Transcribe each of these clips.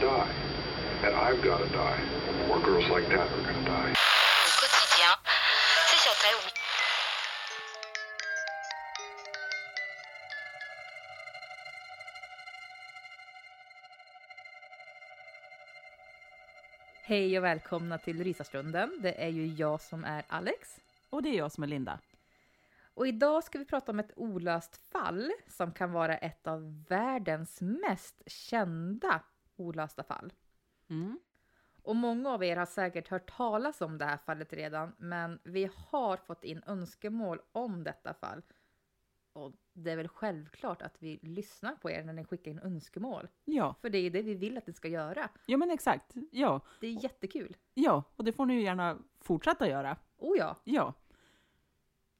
To die. And I've got to die. More girls like that are going to die. Hej och välkomna till Rysarstunden. Det är ju jag som är Alex. Och det är jag som är Linda. Och idag ska vi prata om ett olöst fall som kan vara ett av världens mest kända olösta fall. Mm. Och många av er har säkert hört talas om det här fallet redan, men vi har fått in önskemål om detta fall. Och det är väl självklart att vi lyssnar på er när ni skickar in önskemål. Ja. För det är det vi vill att ni ska göra. ja, men exakt. Ja. Det är jättekul. ja, och det får ni ju gärna fortsätta göra. Oh ja, Ja.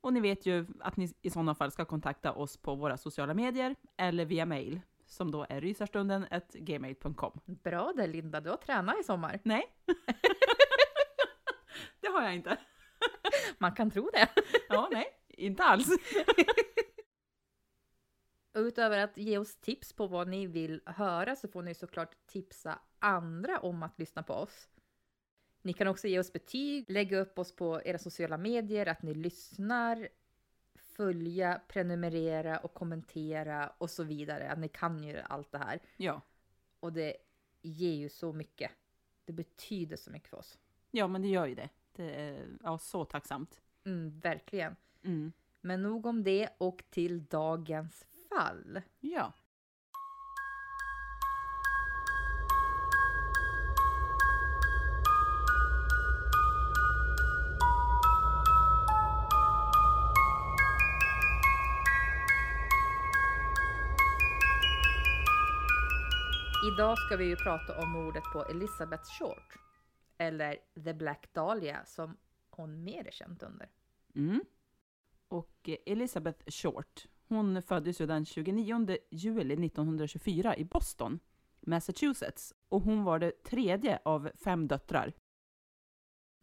Och ni vet ju att ni i sådana fall ska kontakta oss på våra sociala medier eller via mail som då är rysarstunden gmail.com. bra där Linda, du har tränat i sommar. Nej, det har jag inte. Man kan tro det. Ja, nej, inte alls. Utöver att ge oss tips på vad ni vill höra så får ni såklart tipsa andra om att lyssna på oss. Ni kan också ge oss betyg, lägga upp oss på era sociala medier, att ni lyssnar, följa, prenumerera och kommentera och så vidare. Att ni kan ju allt det här. Ja. Och det ger ju så mycket. Det betyder så mycket för oss. ja, men det gör ju det. Det är ja, så tacksamt. Mm, verkligen. Mm. Men nog om det och till dagens fall. Ja. Idag ska vi ju prata om mordet på Elizabeth Short. Eller The Black Dahlia som hon mer är känt under. Mm. Och Elizabeth Short, hon föddes ju den 29 juli 1924 i Boston, Massachusetts. Och hon var det tredje av fem döttrar.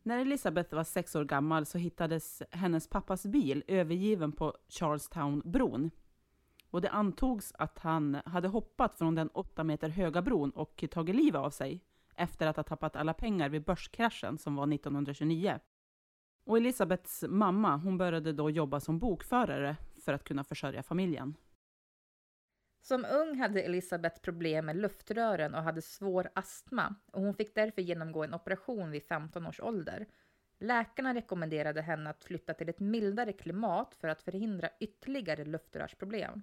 När Elizabeth var sex år gammal så hittades hennes pappas bil övergiven på Charlestown-bron. Och det antogs att han hade hoppat från den åtta meter höga bron och tagit livet av sig efter att ha tappat alla pengar vid börskraschen som var 1929. Och Elisabeths mamma, hon började då jobba som bokförare för att kunna försörja familjen. Som ung hade Elisabeth problem med luftrören och hade svår astma och hon fick därför genomgå en operation vid 15 års ålder. Läkarna rekommenderade henne att flytta till ett mildare klimat för att förhindra ytterligare luftrörsproblem.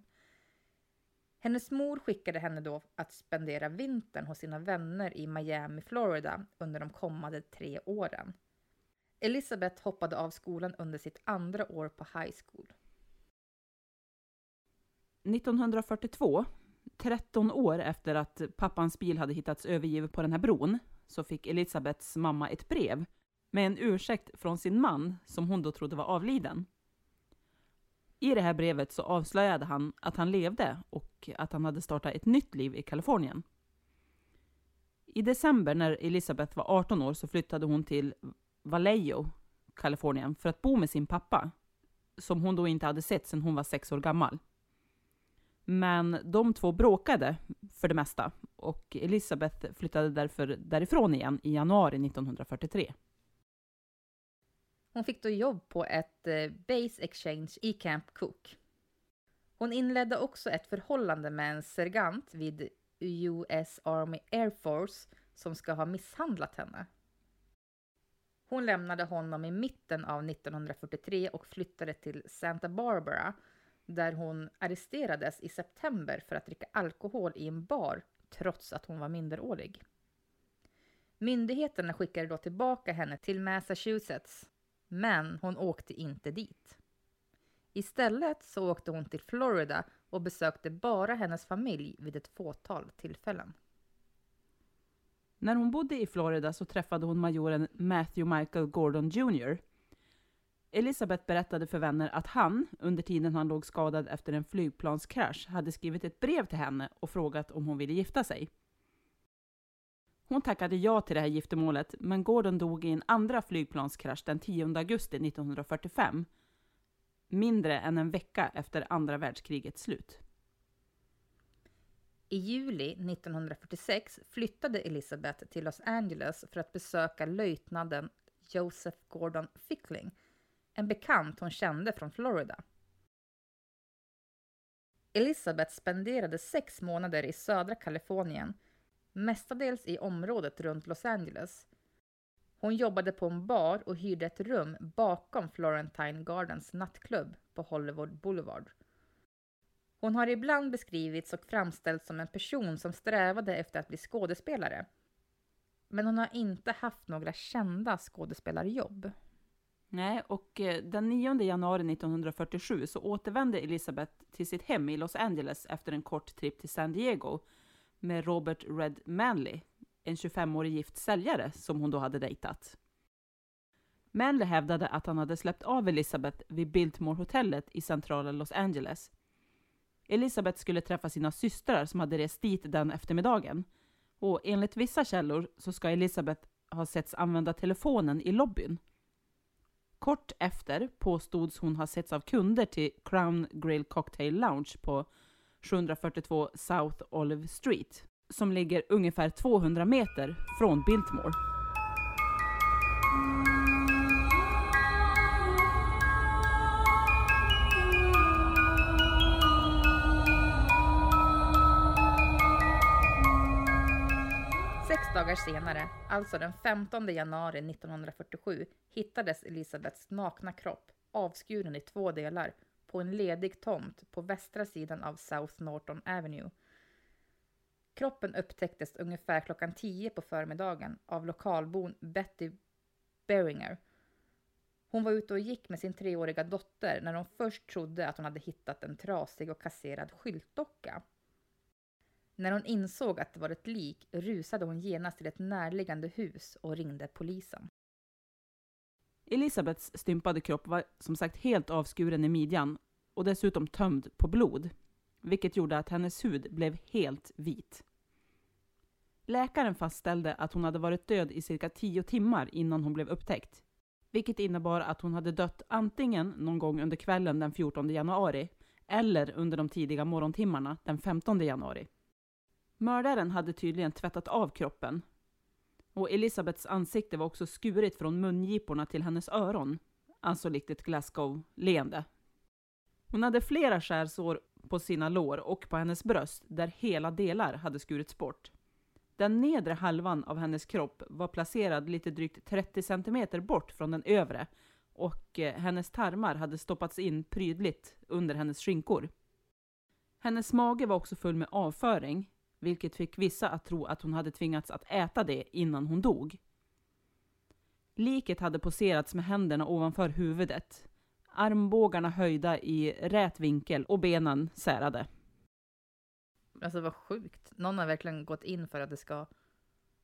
Hennes mor skickade henne då att spendera vintern hos sina vänner i Miami, Florida under de kommande tre åren. Elizabeth hoppade av skolan under sitt andra år på high school. 1942, 13 år efter att pappans bil hade hittats övergiven på den här bron, så fick Elisabeths mamma ett brev med en ursäkt från sin man som hon då trodde var avliden. I det här brevet så avslöjade han att han levde och att han hade startat ett nytt liv i Kalifornien. I december när Elisabeth var 18 år så flyttade hon till Vallejo, Kalifornien, för att bo med sin pappa, som hon då inte hade sett sedan hon var sex år gammal. Men de två bråkade för det mesta och Elisabeth flyttade därför därifrån igen i januari 1943. Hon fick då jobb på ett eh, Base Exchange i Camp Cook. Hon inledde också ett förhållande med en sergeant vid US Army Air Force som ska ha misshandlat henne. Hon lämnade honom i mitten av 1943 och flyttade till Santa Barbara där hon arresterades i september för att dricka alkohol i en bar trots att hon var minderårig. Myndigheterna skickade då tillbaka henne till Massachusetts, men hon åkte inte dit. Istället så åkte hon till Florida och besökte bara hennes familj vid ett fåtal tillfällen. När hon bodde i Florida så träffade hon majoren Matthew Michael Gordon Jr. Elisabeth berättade för vänner att han, under tiden han låg skadad efter en flygplanskrasch, hade skrivit ett brev till henne och frågat om hon ville gifta sig. Hon tackade ja till det här giftermålet, men Gordon dog i en andra flygplanskrasch den 10 augusti 1945, mindre än en vecka efter andra världskrigets slut. I juli 1946 flyttade Elizabeth till Los Angeles för att besöka löjtnanten Joseph Gordon Fickling, en bekant hon kände från Florida. Elizabeth spenderade sex månader i södra Kalifornien, mestadels i området runt Los Angeles. Hon jobbade på en bar och hyrde ett rum bakom Florentine Gardens nattklubb på Hollywood Boulevard. Hon har ibland beskrivits och framställts som en person som strävade efter att bli skådespelare. Men hon har inte haft några kända skådespelarjobb. Nej, och eh, den 9 januari 1947 så återvände Elizabeth till sitt hem i Los Angeles efter en kort tripp till San Diego med Robert Red Manley, en 25-årig gift säljare som hon då hade dejtat. Manley hävdade att han hade släppt av Elizabeth vid Biltmore-hotellet i centrala Los Angeles. Elizabeth skulle träffa sina systrar som hade rest dit den eftermiddagen. Och enligt vissa källor så ska Elizabeth ha setts använda telefonen i lobbyn. Kort efter påstods hon ha setts av kunder till Crown Grill Cocktail Lounge på 742 South Olive Street, som ligger ungefär 200 meter från Biltmore. Sex dagar senare, alltså den 15 januari 1947, hittades Elisabeths nakna kropp avskuren i två delar på en ledig tomt på västra sidan av South Norton Avenue. Kroppen upptäcktes ungefär klockan 10 på förmiddagen av lokalbon Betty Beringer. Hon var ute och gick med sin treåriga dotter när hon först trodde att hon hade hittat en trasig och kasserad skyltdocka. När hon insåg att det var ett lik rusade hon genast till ett närliggande hus och ringde polisen. Elisabeths stympade kropp var som sagt helt avskuren i midjan och dessutom tömd på blod, vilket gjorde att hennes hud blev helt vit. Läkaren fastställde att hon hade varit död i cirka tio timmar innan hon blev upptäckt, vilket innebar att hon hade dött antingen någon gång under kvällen den 14 januari eller under de tidiga morgontimmarna den 15 januari. Mördaren hade tydligen tvättat av kroppen och Elisabeths ansikte var också skurit från mungiporna till hennes öron, alltså likt ett Glasgow-leende. Hon hade flera skärsår på sina lår och på hennes bröst där hela delar hade skurits bort. Den nedre halvan av hennes kropp var placerad lite drygt 30 centimeter bort från den övre och eh, hennes tarmar hade stoppats in prydligt under hennes skinkor. Hennes mage var också full med avföring, vilket fick vissa att tro att hon hade tvingats att äta det innan hon dog. Liket hade poserats med händerna ovanför huvudet, armbågarna höjda i rät vinkel och benen särade. Alltså vad sjukt. Någon har verkligen gått in för att det ska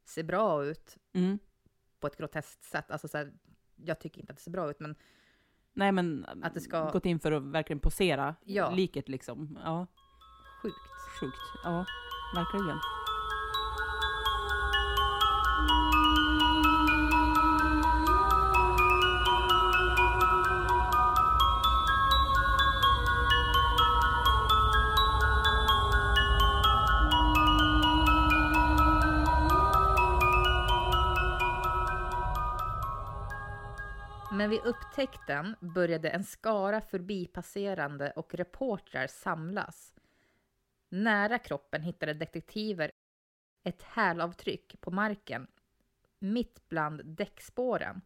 se bra ut Mm. på ett groteskt sätt. Alltså så här, jag tycker inte att det ser bra ut, men Nej men, Att det ska- gått in för att verkligen posera Ja. liket liksom. Ja, sjukt. sjukt. Ja, verkligen. Men vid upptäckten började en skara förbipasserande och reportrar samlas. Nära kroppen hittade detektiver ett hälavtryck på marken mitt bland däckspåren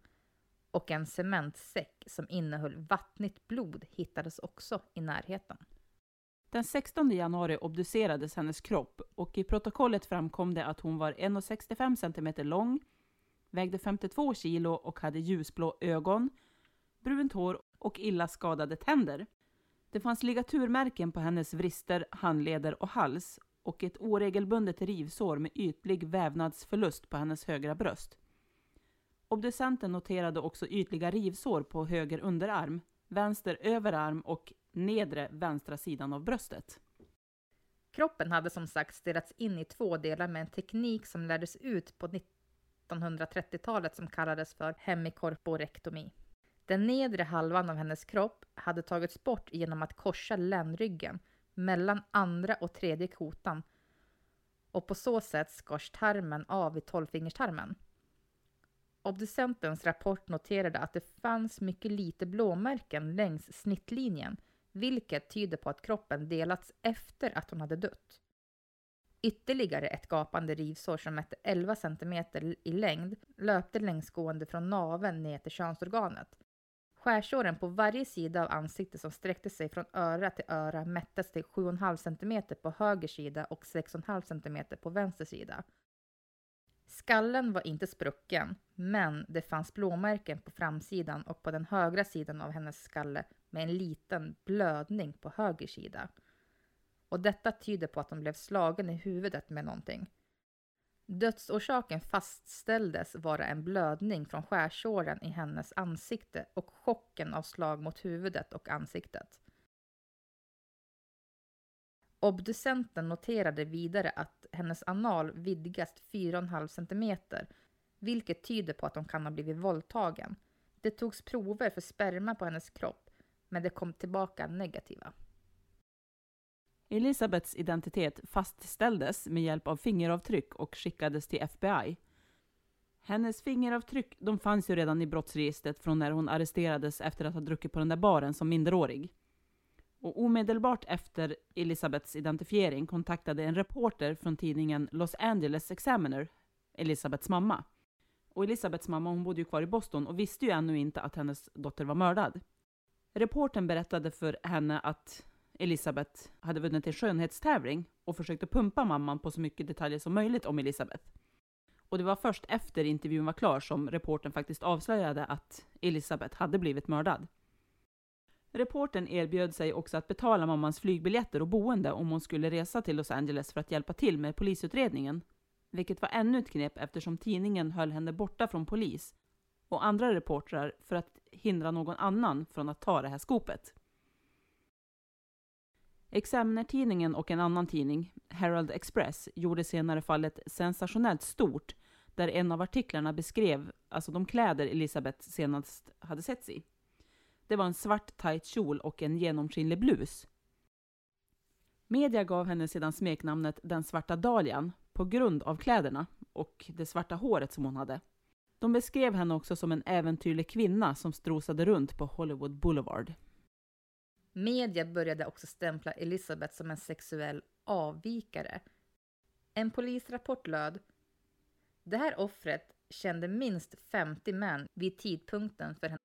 och en cementsäck som innehöll vattnigt blod hittades också i närheten. Den 16 januari obducerades hennes kropp och i protokollet framkom det att hon var 1,65 cm lång, vägde 52 kilo och hade ljusblå ögon, brunt hår och illa skadade tänder. Det fanns ligaturmärken på hennes vrister, handleder och hals och ett oregelbundet rivsår med ytlig vävnadsförlust på hennes högra bröst. Obducenten noterade också ytliga rivsår på höger underarm, vänster överarm och nedre vänstra sidan av bröstet. Kroppen hade som sagt delats in i två delar med en teknik som lärdes ut på 1930-talet som kallades för hemikorporektomi. Den nedre halvan av hennes kropp hade tagits bort genom att korsa ländryggen mellan andra och tredje kotan och på så sätt skars tarmen av i tolvfingerstarmen. Obducentens rapport noterade att det fanns mycket lite blåmärken längs snittlinjen, vilket tyder på att kroppen delats efter att hon hade dött. Ytterligare ett gapande rivsår som mätte 11 cm i längd löpte längsgående från naveln ner till könsorganet. Skärsåren på varje sida av ansiktet som sträckte sig från öra till öra mättes till 7,5 cm på höger sida och 6,5 cm på vänster sida. Skallen var inte sprucken, men det fanns blåmärken på framsidan och på den högra sidan av hennes skalle med en liten blödning på höger sida. Och detta tyder på att hon blev slagen i huvudet med någonting. Dödsorsaken fastställdes vara en blödning från skärsåren i hennes ansikte och chocken av slag mot huvudet och ansiktet. Obducenten noterade vidare att hennes anal vidgas 4,5 cm, vilket tyder på att hon kan ha blivit våldtagen. Det togs prover för sperma på hennes kropp, men det kom tillbaka negativa. Elisabeths identitet fastställdes med hjälp av fingeravtryck och skickades till FBI. Hennes fingeravtryck de fanns ju redan i brottsregistret från när hon arresterades efter att ha druckit på den där baren som minderårig. Och omedelbart efter Elisabeths identifiering kontaktade en reporter från tidningen Los Angeles Examiner Elisabeths mamma. Och Elisabeths mamma hon bodde ju kvar i Boston och visste ju ännu inte att hennes dotter var mördad. Reporten berättade för henne att Elisabeth hade vunnit en skönhetstävling och försökte pumpa mamman på så mycket detaljer som möjligt om Elisabeth. Och det var först efter intervjun var klar som reporten faktiskt avslöjade att Elisabeth hade blivit mördad. Reporten erbjöd sig också att betala mammans flygbiljetter och boende om hon skulle resa till Los Angeles för att hjälpa till med polisutredningen. Vilket var ännu ett knep eftersom tidningen höll henne borta från polis och andra reportrar för att hindra någon annan från att ta det här skopet. Examiner-tidningen och en annan tidning, Herald Express, gjorde senare fallet sensationellt stort där en av artiklarna beskrev alltså de kläder Elisabeth senast hade setts i. Det var en svart tajt kjol och en genomskinlig blus. Media gav henne sedan smeknamnet Den svarta dahlian på grund av kläderna och det svarta håret som hon hade. De beskrev henne också som en äventyrlig kvinna som strosade runt på Hollywood Boulevard. Media började också stämpla Elisabeth som en sexuell avvikare. En polisrapport löd Det här offret kände minst 50 män vid tidpunkten för hennes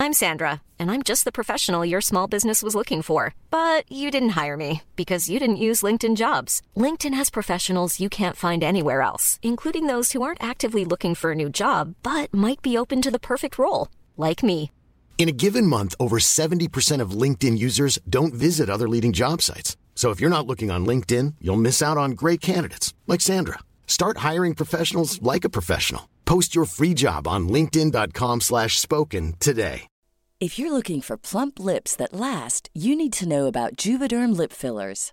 I'm Sandra, and I'm just the professional your small business was looking for. But you didn't hire me because you didn't use LinkedIn jobs. LinkedIn has professionals you can't find anywhere else, including those who aren't actively looking for a new job but might be open to the perfect role, like me. In a given month, over 70% of LinkedIn users don't visit other leading job sites. So if you're not looking on LinkedIn, you'll miss out on great candidates like Sandra. Start hiring professionals like a professional. Post your free job on linkedin.com/spoken today. If you're looking for plump lips that last, you need to know about Juvederm lip fillers.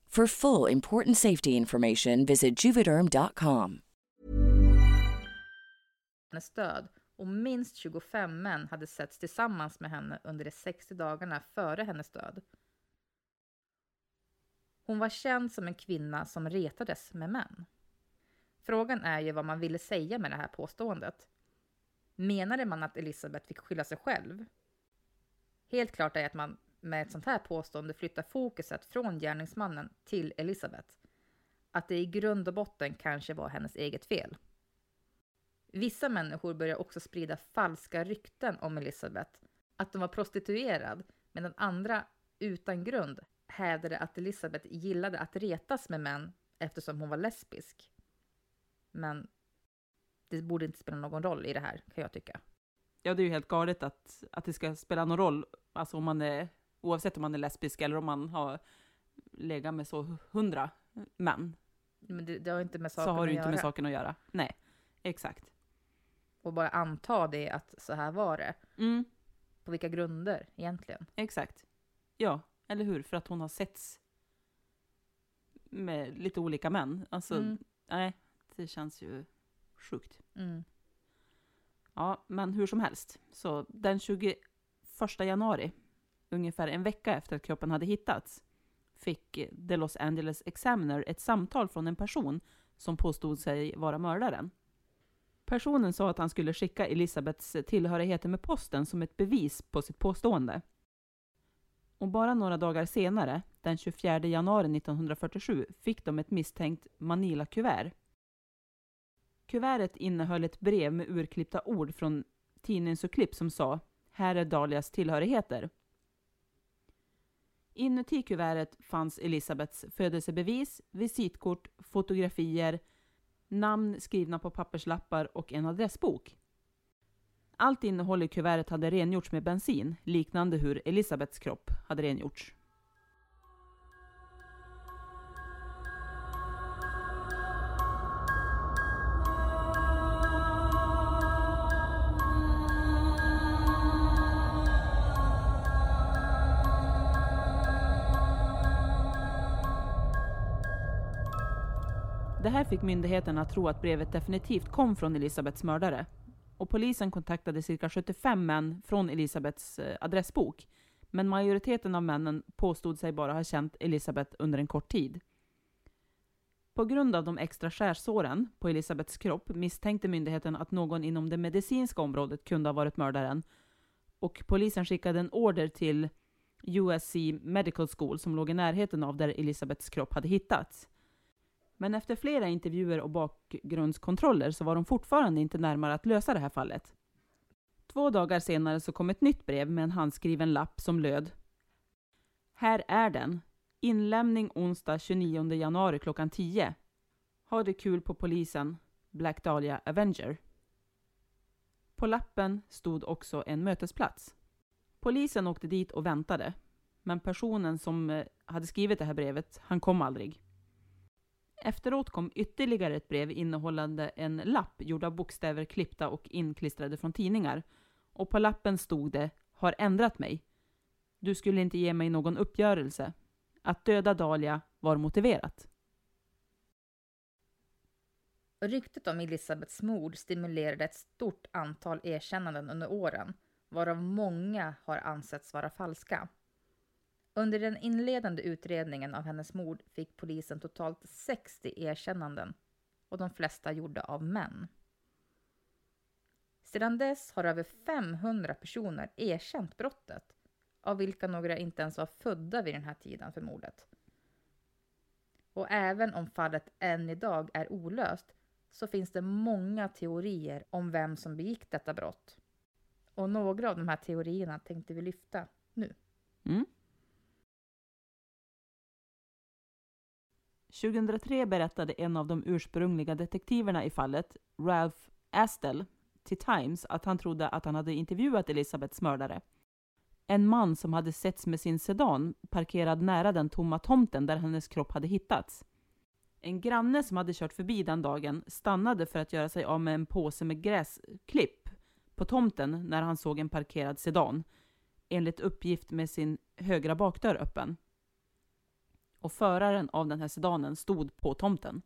For full important safety information, visit juvederm.com. hennes död och minst 25 män hade setts tillsammans med henne under de 60 dagarna före hennes död. Hon var känd som en kvinna som retades med män. Frågan är ju vad man ville säga med det här påståendet. Menade man att Elisabeth fick skylla sig själv? Helt klart är att man med ett sånt här påstående flyttar fokuset från gärningsmannen till Elisabeth. Att det i grund och botten kanske var hennes eget fel. Vissa människor börjar också sprida falska rykten om Elisabeth, att de var prostituerad, medan andra utan grund hävdade att Elisabeth gillade att retas med män eftersom hon var lesbisk. Men det borde inte spela någon roll i det här, kan jag tycka. Ja, det är ju helt galet att, att det ska spela någon roll, alltså om man är, oavsett om man är lesbisk eller om man har legat med så hundra män, Men det, det har inte med så saken har det inte med saken att göra. Nej, exakt. Och bara anta det att så här var det. Mm, På vilka grunder egentligen? exakt. Ja, eller hur? För att hon har setts med lite olika män. Alltså, Mm. nej, det känns ju sjukt. Mm. Ja, men hur som helst. Så den 21 januari, ungefär en vecka efter att kroppen hade hittats, fick The Los Angeles Examiner ett samtal från en person som påstod sig vara mördaren. Personen sa att han skulle skicka Elisabeths tillhörigheter med posten som ett bevis på sitt påstående. Och bara några dagar senare, den 24 januari 1947, fick de ett misstänkt Manila-kuvert. Kuvertet innehöll ett brev med urklippta ord från tidningsurklipp som sa “Här är Dalias tillhörigheter”. Inuti kuvertet fanns Elisabeths födelsebevis, visitkort, fotografier, namn skrivna på papperslappar och en adressbok. Allt innehåll i kuvertet hade rengjorts med bensin, liknande hur Elisabeths kropp hade rengjorts. Det här fick myndigheterna att tro att brevet definitivt kom från Elisabeths mördare. Och polisen kontaktade cirka 75 män från Elisabeths eh, adressbok. Men majoriteten av männen påstod sig bara ha känt Elisabeth under en kort tid. På grund av de extra skärsåren på Elisabeths kropp misstänkte myndigheten att någon inom det medicinska området kunde ha varit mördaren. Och polisen skickade en order till USC Medical School som låg i närheten av där Elisabeths kropp hade hittats. Men efter flera intervjuer och bakgrundskontroller så var de fortfarande inte närmare att lösa det här fallet. Två dagar senare så kom ett nytt brev med en handskriven lapp som löd Här är den. Inlämning onsdag 29 januari klockan 10. Ha det kul på polisen. Black Dahlia Avenger. På lappen stod också en mötesplats. Polisen åkte dit och väntade, men personen som eh, hade skrivit det här brevet, han kom aldrig. Efteråt kom ytterligare ett brev innehållande en lapp gjord av bokstäver klippta och inklistrade från tidningar. Och på lappen stod det ”Har ändrat mig. Du skulle inte ge mig någon uppgörelse. Att döda Dahlia var motiverat.” Ryktet om Elisabeths mord stimulerade ett stort antal erkännanden under åren, varav många har ansetts vara falska. Under den inledande utredningen av hennes mord fick polisen totalt 60 erkännanden och de flesta gjorda av män. Sedan dess har över 500 personer erkänt brottet, av vilka några inte ens var födda vid den här tiden för mordet. Och även om fallet än idag är olöst så finns det många teorier om vem som begick detta brott. Och några av de här teorierna tänkte vi lyfta nu. Mm. 2003 berättade en av de ursprungliga detektiverna i fallet, Ralph Astel, till Times att han trodde att han hade intervjuat Elisabeths mördare. En man som hade setts med sin sedan parkerad nära den tomma tomten där hennes kropp hade hittats. En granne som hade kört förbi den dagen stannade för att göra sig av med en påse med gräsklipp på tomten när han såg en parkerad sedan, enligt uppgift med sin högra bakdörr öppen och föraren av den här sedanen stod på tomten.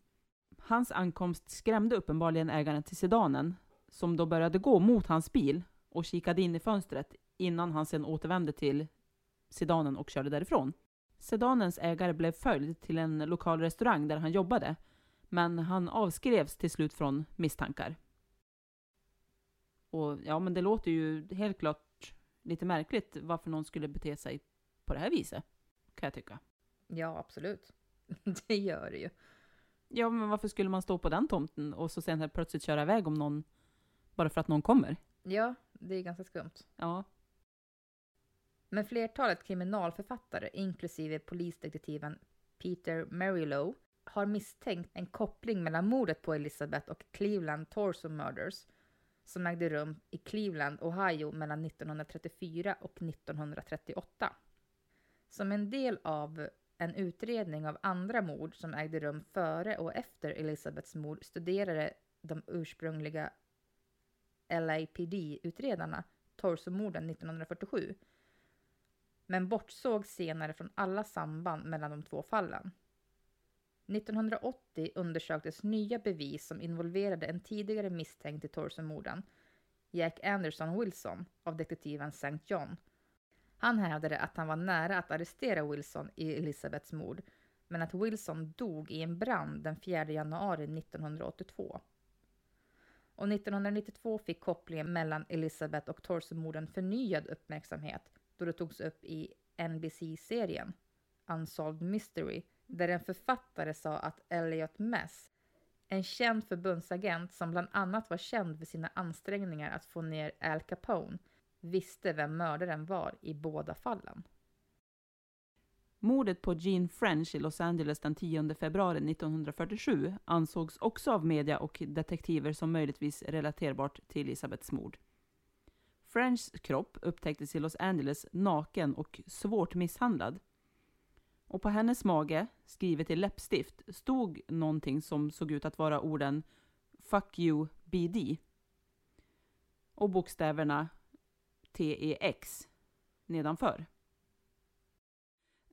Hans ankomst skrämde uppenbarligen ägaren till sedanen, som då började gå mot hans bil och kikade in i fönstret innan han sen återvände till sedanen och körde därifrån. Sedanens ägare blev följd till en lokal restaurang där han jobbade, men han avskrevs till slut från misstankar. Och ja, men det låter ju helt klart lite märkligt varför någon skulle bete sig på det här viset, kan jag tycka. Ja, absolut. Det gör det ju. Ja, men varför skulle man stå på den tomten och så sen plötsligt köra iväg om någon, bara för att någon kommer? Ja, det är ganska skumt. Ja. Men flertalet kriminalförfattare, inklusive polisdetektiven Peter Marylow, har misstänkt en koppling mellan mordet på Elizabeth och Cleveland Torso Murders som ägde rum i Cleveland, Ohio mellan 1934 och 1938. Som en del av en utredning av andra mord som ägde rum före och efter Elisabeths mord studerade de ursprungliga LAPD-utredarna Torsomorden 1947 men bortsåg senare från alla samband mellan de två fallen. 1980 undersöktes nya bevis som involverade en tidigare misstänkt i Torsomorden, Jack Anderson Wilson av detektiven St. John han hävdade att han var nära att arrestera Wilson i Elisabeths mord, men att Wilson dog i en brand den 4 januari 1982. Och 1992 fick kopplingen mellan Elizabeth och Torso-morden förnyad uppmärksamhet då det togs upp i NBC-serien Unsolved Mystery, där en författare sa att Elliot Mess, en känd förbundsagent som bland annat var känd för sina ansträngningar att få ner Al Capone, visste vem mördaren var i båda fallen. Mordet på Jean French i Los Angeles den 10 februari 1947 ansågs också av media och detektiver som möjligtvis relaterbart till Elisabeths mord. Frenchs kropp upptäcktes i Los Angeles naken och svårt misshandlad. Och på hennes mage, skrivet i läppstift, stod någonting som såg ut att vara orden ”Fuck you BD” och bokstäverna TEX nedanför.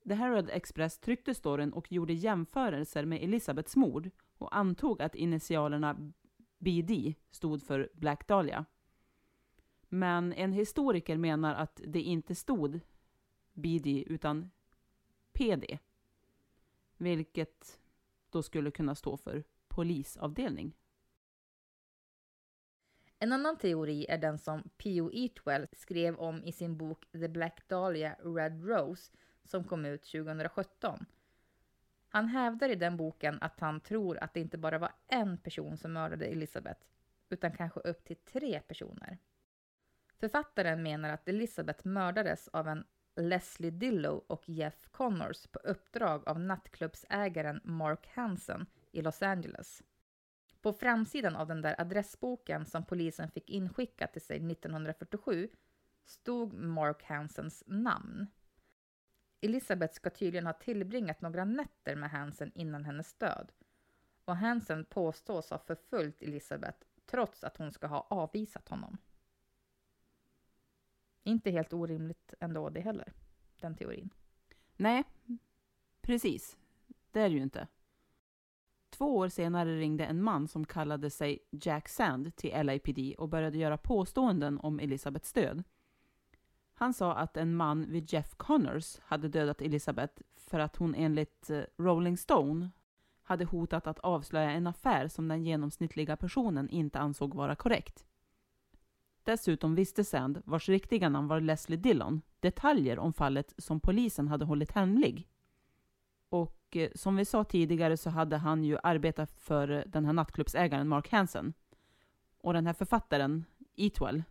The Herald Express tryckte storyn och gjorde jämförelser med Elisabeths mord och antog att initialerna BD stod för Black Dahlia. Men en historiker menar att det inte stod BD utan PD, vilket då skulle kunna stå för polisavdelning. En annan teori är den som P.O. Eatwell skrev om i sin bok The Black Dahlia Red Rose som kom ut 2017. Han hävdar i den boken att han tror att det inte bara var en person som mördade Elizabeth, utan kanske upp till tre personer. Författaren menar att Elizabeth mördades av en Leslie Dillow och Jeff Connors på uppdrag av nattklubbsägaren Mark Hansen i Los Angeles. På framsidan av den där adressboken som polisen fick inskickat till sig 1947 stod Mark Hansens namn. Elisabeth ska tydligen ha tillbringat några nätter med Hansen innan hennes död. Och Hansen påstås ha förföljt Elisabeth trots att hon ska ha avvisat honom. Inte helt orimligt ändå det heller, den teorin. Nej, precis. Det är det ju inte. Två år senare ringde en man som kallade sig Jack Sand till LAPD och började göra påståenden om Elisabeths död. Han sa att en man vid Jeff Connors hade dödat Elisabeth för att hon enligt eh, Rolling Stone hade hotat att avslöja en affär som den genomsnittliga personen inte ansåg vara korrekt. Dessutom visste Sand, vars riktiga namn var Leslie Dillon, detaljer om fallet som polisen hade hållit hemlig. Och eh, som vi sa tidigare så hade han ju arbetat för eh, den här nattklubbsägaren Mark Hansen. Och den här författaren, Eatwell,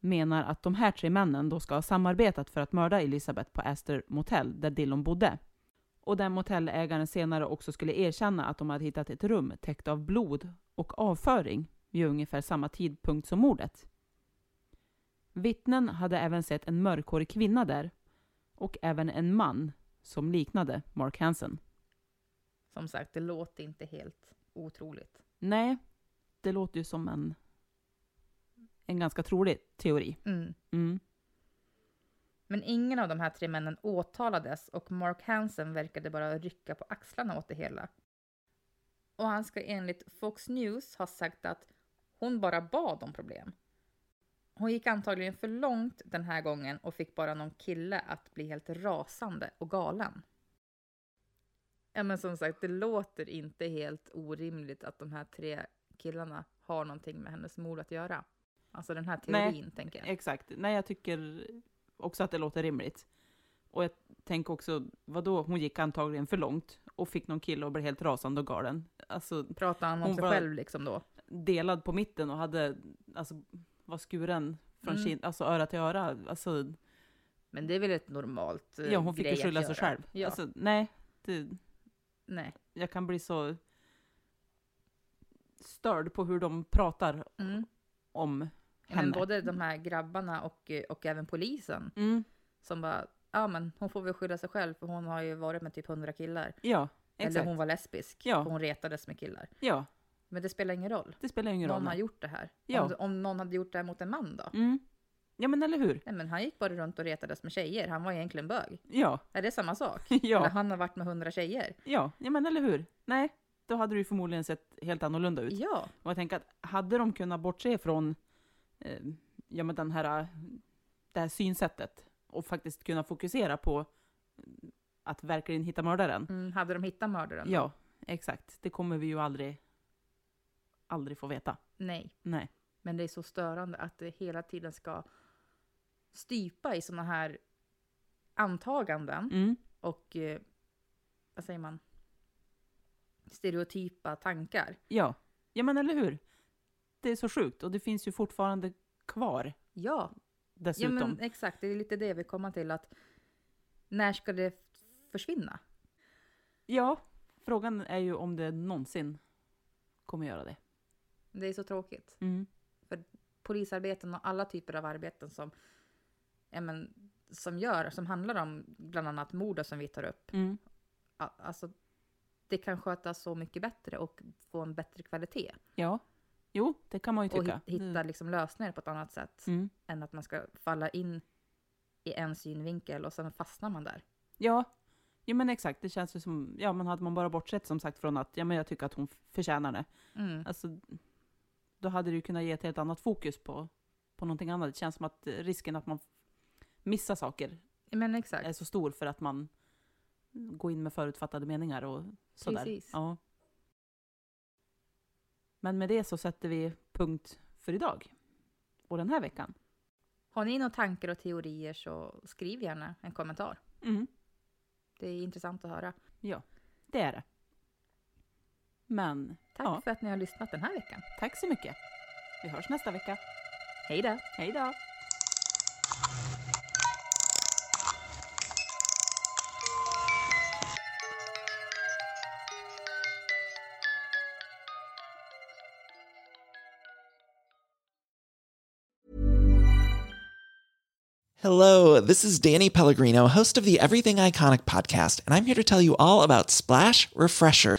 menar att de här tre männen då ska ha samarbetat för att mörda Elisabeth på Astor Motel där Dillon bodde. Och där motellägaren senare också skulle erkänna att de hade hittat ett rum täckt av blod och avföring vid ungefär samma tidpunkt som mordet. Vittnen hade även sett en mörkhårig kvinna där och även en man som liknade Mark Hansen. Som sagt, det låter inte helt otroligt. Nej, det låter ju som en, en ganska trolig teori. Mm. Mm. Men ingen av de här tre männen åtalades och Mark Hansen verkade bara rycka på axlarna åt det hela. Och han ska enligt Fox News ha sagt att hon bara bad om problem. Hon gick antagligen för långt den här gången och fick bara någon kille att bli helt rasande och galen. Ja men som sagt, det låter inte helt orimligt att de här tre killarna har någonting med hennes mord att göra. Alltså den här teorin, Nej, tänker jag. Exakt. Nej, jag tycker också att det låter rimligt. Och jag tänker också, vadå, hon gick antagligen för långt och fick någon kille att bli helt rasande och galen. Alltså, Pratar han om hon sig själv liksom då? delad på mitten och hade, alltså, var skuren från Mm. kind, alltså öra till öra. Alltså, Men det är väl ett normalt eh, ja, hon fick ju skylla sig själv. Ja, Alltså, nej, det, nej. jag kan bli så störd på hur de pratar Mm. om henne. Men både de här grabbarna och, eh, och även polisen Mm, som bara, ja men hon får väl skylla sig själv för hon har ju varit med typ hundra killar. ja, exakt. Eller hon var lesbisk, Ja. för hon retades med killar. Ja, Men det spelar ingen roll. det spelar ingen roll. Någon har gjort det här. Ja. Om, om någon hade gjort det här mot en man då? Mm. Ja, men eller hur? Nej men han gick bara runt och retades med tjejer, han var egentligen bög. Ja, Är det samma sak? Ja. Eller han har varit med hundra tjejer? ja, ja, men eller hur? Nej, då hade det ju förmodligen sett helt annorlunda ut. Ja, Och jag tänker att hade de kunnat bortse från eh, ja, men den här, det här synsättet och faktiskt kunna fokusera på att verkligen hitta mördaren. mm, hade de hittat mördaren? Ja, exakt. Det kommer vi ju aldrig, aldrig få veta. Nej. Nej. Men det är så störande att det hela tiden ska stypa i såna här antaganden Mm. och, eh, vad säger man, stereotypa tankar. Ja. ja, men eller hur? Det är så sjukt och det finns ju fortfarande kvar Ja, ja dessutom. men exakt, det är lite det vi kommer till att när ska det försvinna? Ja, frågan är ju om det någonsin kommer göra det. Det är så tråkigt. Mm. Polisarbeten och alla typer av arbeten som, ja, men, som gör, som handlar om bland annat mord som vi tar upp. Mm. Alltså, det kan skötas så mycket bättre och få en bättre kvalitet. Ja, jo, det kan man ju Och tycka. hit- hitta liksom lösningar på ett annat sätt. Mm. Än att man ska falla in i en synvinkel och sen fastnar man där. Ja, ja, men exakt. Det känns ju som, ja men hade man bara bortsett som sagt från att, ja men jag tycker att hon förtjänar det. Mm. Alltså, då hade ju kunnat ge ett helt annat fokus på, på någonting annat. Det känns som att eh, risken att man missar saker Men exakt. är så stor för att man går in med förutfattade meningar och sådär. Precis. Ja. Men med det så sätter vi punkt för idag. Och den här veckan. Har ni några tankar och teorier så skriv gärna en kommentar. Mm. Det är intressant att höra. Ja, det är det. Men Tack Ja. för att ni har lyssnat den här veckan. tack så mycket. Vi hörs nästa vecka. Hej då! Hej då! Hello, this is Danny Pellegrino, host of the Everything Iconic podcast, and I'm here to tell you all about Splash Refresher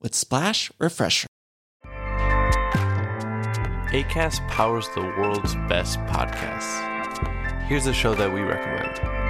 with Splash Refresher. ACAST powers the world's best podcasts. Here's a show that we recommend.